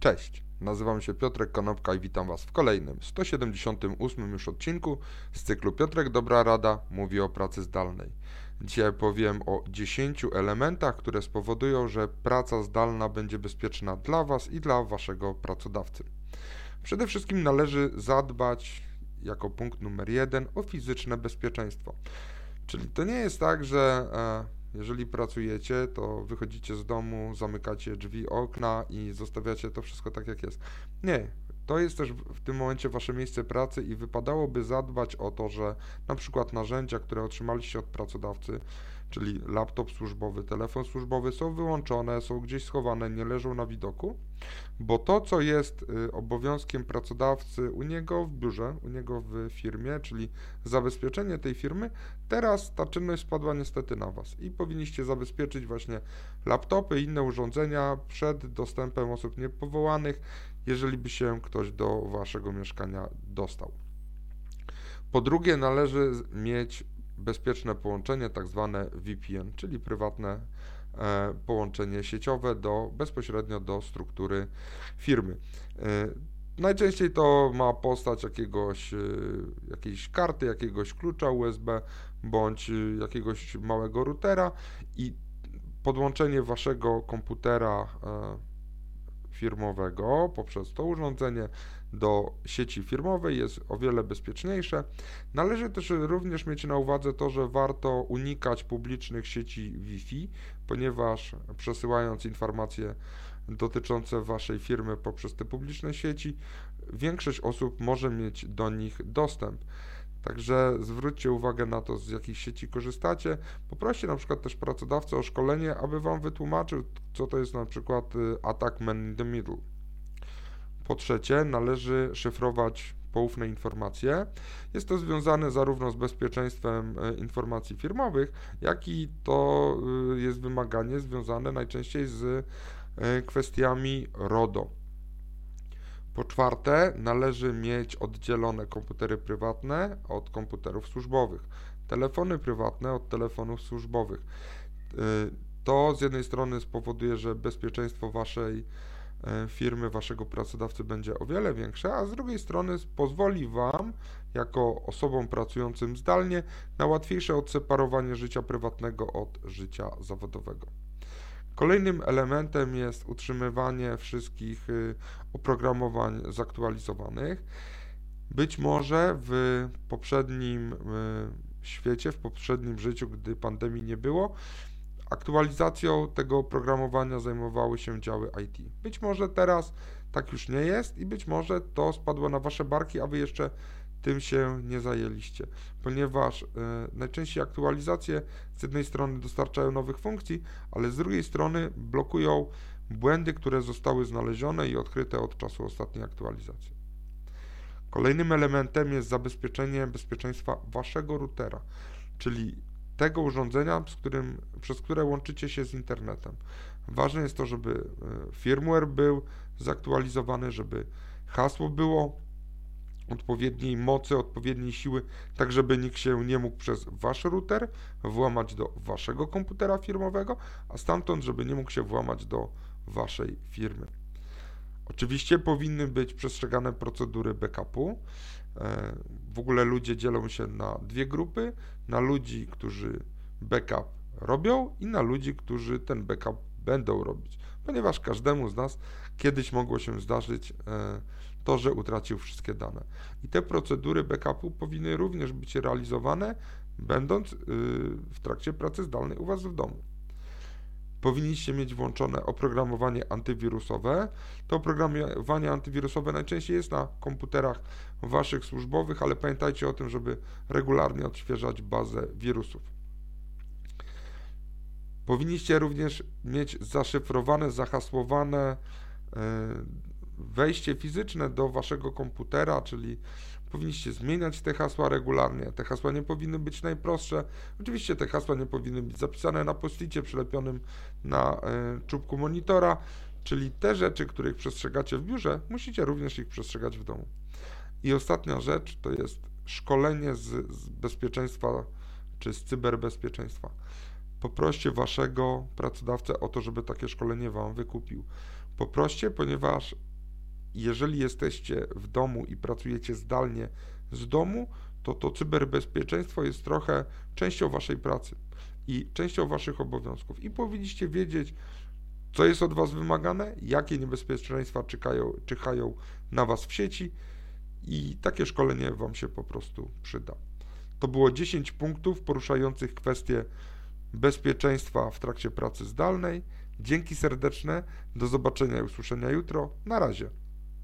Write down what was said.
Cześć, nazywam się Piotrek Konopka i witam Was w kolejnym, 178 już odcinku z cyklu Piotrek Dobra Rada mówi o pracy zdalnej. Dzisiaj powiem o 10 elementach, które spowodują, że praca zdalna będzie bezpieczna dla Was i dla Waszego pracodawcy. Przede wszystkim należy zadbać jako punkt numer jeden o fizyczne bezpieczeństwo. Czyli to nie jest tak, że e, jeżeli pracujecie, to wychodzicie z domu, zamykacie drzwi, okna i zostawiacie to wszystko tak, jak jest. Nie. To jest też w tym momencie wasze miejsce pracy i wypadałoby zadbać o to, że na przykład narzędzia, które otrzymaliście od pracodawcy, czyli laptop służbowy, telefon służbowy są wyłączone, są gdzieś schowane, nie leżą na widoku, bo to, co jest y, obowiązkiem pracodawcy u niego w biurze, u niego w firmie, czyli zabezpieczenie tej firmy, teraz ta czynność spadła niestety na Was i powinniście zabezpieczyć właśnie laptopy i inne urządzenia przed dostępem osób niepowołanych, jeżeli by się ktoś do Waszego mieszkania dostał. Po drugie, należy mieć bezpieczne połączenie, tak zwane VPN, czyli prywatne e, połączenie sieciowe do, bezpośrednio do struktury firmy. E, najczęściej to ma postać jakiegoś, e, jakiejś karty, jakiegoś klucza USB bądź jakiegoś małego routera i podłączenie waszego komputera firmowego poprzez to urządzenie do sieci firmowej jest o wiele bezpieczniejsze. Należy też również mieć na uwadze to, że warto unikać publicznych sieci Wi-Fi, ponieważ przesyłając informacje dotyczące Waszej firmy poprzez te publiczne sieci, większość osób może mieć do nich dostęp. Także zwróćcie uwagę na to, z jakich sieci korzystacie. Poproście na przykład też pracodawcę o szkolenie, aby Wam wytłumaczył, co to jest na przykład y, attack man in the middle. Po trzecie, należy szyfrować poufne informacje. Jest to związane zarówno z bezpieczeństwem y, informacji firmowych, jak i to y, jest wymaganie związane najczęściej z kwestiami RODO. Po czwarte, należy mieć oddzielone komputery prywatne od komputerów służbowych, telefony prywatne od telefonów służbowych. Y, to z jednej strony spowoduje, że bezpieczeństwo waszej y, firmy, waszego pracodawcy będzie o wiele większe, a z drugiej strony pozwoli wam, jako osobom pracującym zdalnie, na łatwiejsze odseparowanie życia prywatnego od życia zawodowego. Kolejnym elementem jest utrzymywanie wszystkich y, oprogramowań zaktualizowanych. Być może w poprzednim y, świecie, w poprzednim życiu, gdy pandemii nie było, aktualizacją tego oprogramowania zajmowały się działy IT. Być może teraz tak już nie jest i być może to spadło na Wasze barki, a Wy jeszcze tym się nie zajęliście, ponieważ y, najczęściej aktualizacje z jednej strony dostarczają nowych funkcji, ale z drugiej strony blokują błędy, które zostały znalezione i odkryte od czasu ostatniej aktualizacji. Kolejnym elementem jest zabezpieczenie bezpieczeństwa waszego routera, czyli tego urządzenia, którym, przez które łączycie się z internetem. Ważne jest to, żeby y, firmware był zaktualizowany, żeby hasło było odpowiedniej mocy, odpowiedniej siły, tak żeby nikt się nie mógł przez wasz router włamać do waszego komputera firmowego, a stamtąd, żeby nie mógł się włamać do waszej firmy. Oczywiście powinny być przestrzegane procedury backupu. E, w ogóle ludzie dzielą się na dwie grupy: na ludzi, którzy backup robią, i na ludzi, którzy ten backup będą robić, ponieważ każdemu z nas kiedyś mogło się zdarzyć e, to, że utracił wszystkie dane. I te procedury backupu powinny również być realizowane, będąc y, w trakcie pracy zdalnej u Was w domu. Powinniście mieć włączone oprogramowanie antywirusowe. To oprogramowanie antywirusowe najczęściej jest na komputerach Waszych służbowych, ale pamiętajcie o tym, żeby regularnie odświeżać bazę wirusów. Powinniście również mieć zaszyfrowane, zahasłowane y, wejście fizyczne do waszego komputera, czyli powinniście zmieniać te hasła regularnie. Te hasła nie powinny być najprostsze. Oczywiście te hasła nie powinny być zapisane na posticie przylepionym na y, czubku monitora, czyli te rzeczy, których przestrzegacie w biurze, musicie również ich przestrzegać w domu. I ostatnia rzecz to jest szkolenie z, z bezpieczeństwa czy z cyberbezpieczeństwa. Poproście waszego pracodawcę o to, żeby takie szkolenie wam wykupił. Poproście, ponieważ jeżeli jesteście w domu i pracujecie zdalnie z domu, to to cyberbezpieczeństwo jest trochę częścią waszej pracy i częścią waszych obowiązków. I powinniście wiedzieć, co jest od was wymagane, jakie niebezpieczeństwa czyhają, czyhają na was w sieci i takie szkolenie wam się po prostu przyda. To było 10 punktów poruszających kwestie bezpieczeństwa w trakcie pracy zdalnej. Dzięki serdeczne, do zobaczenia i usłyszenia jutro. Na razie.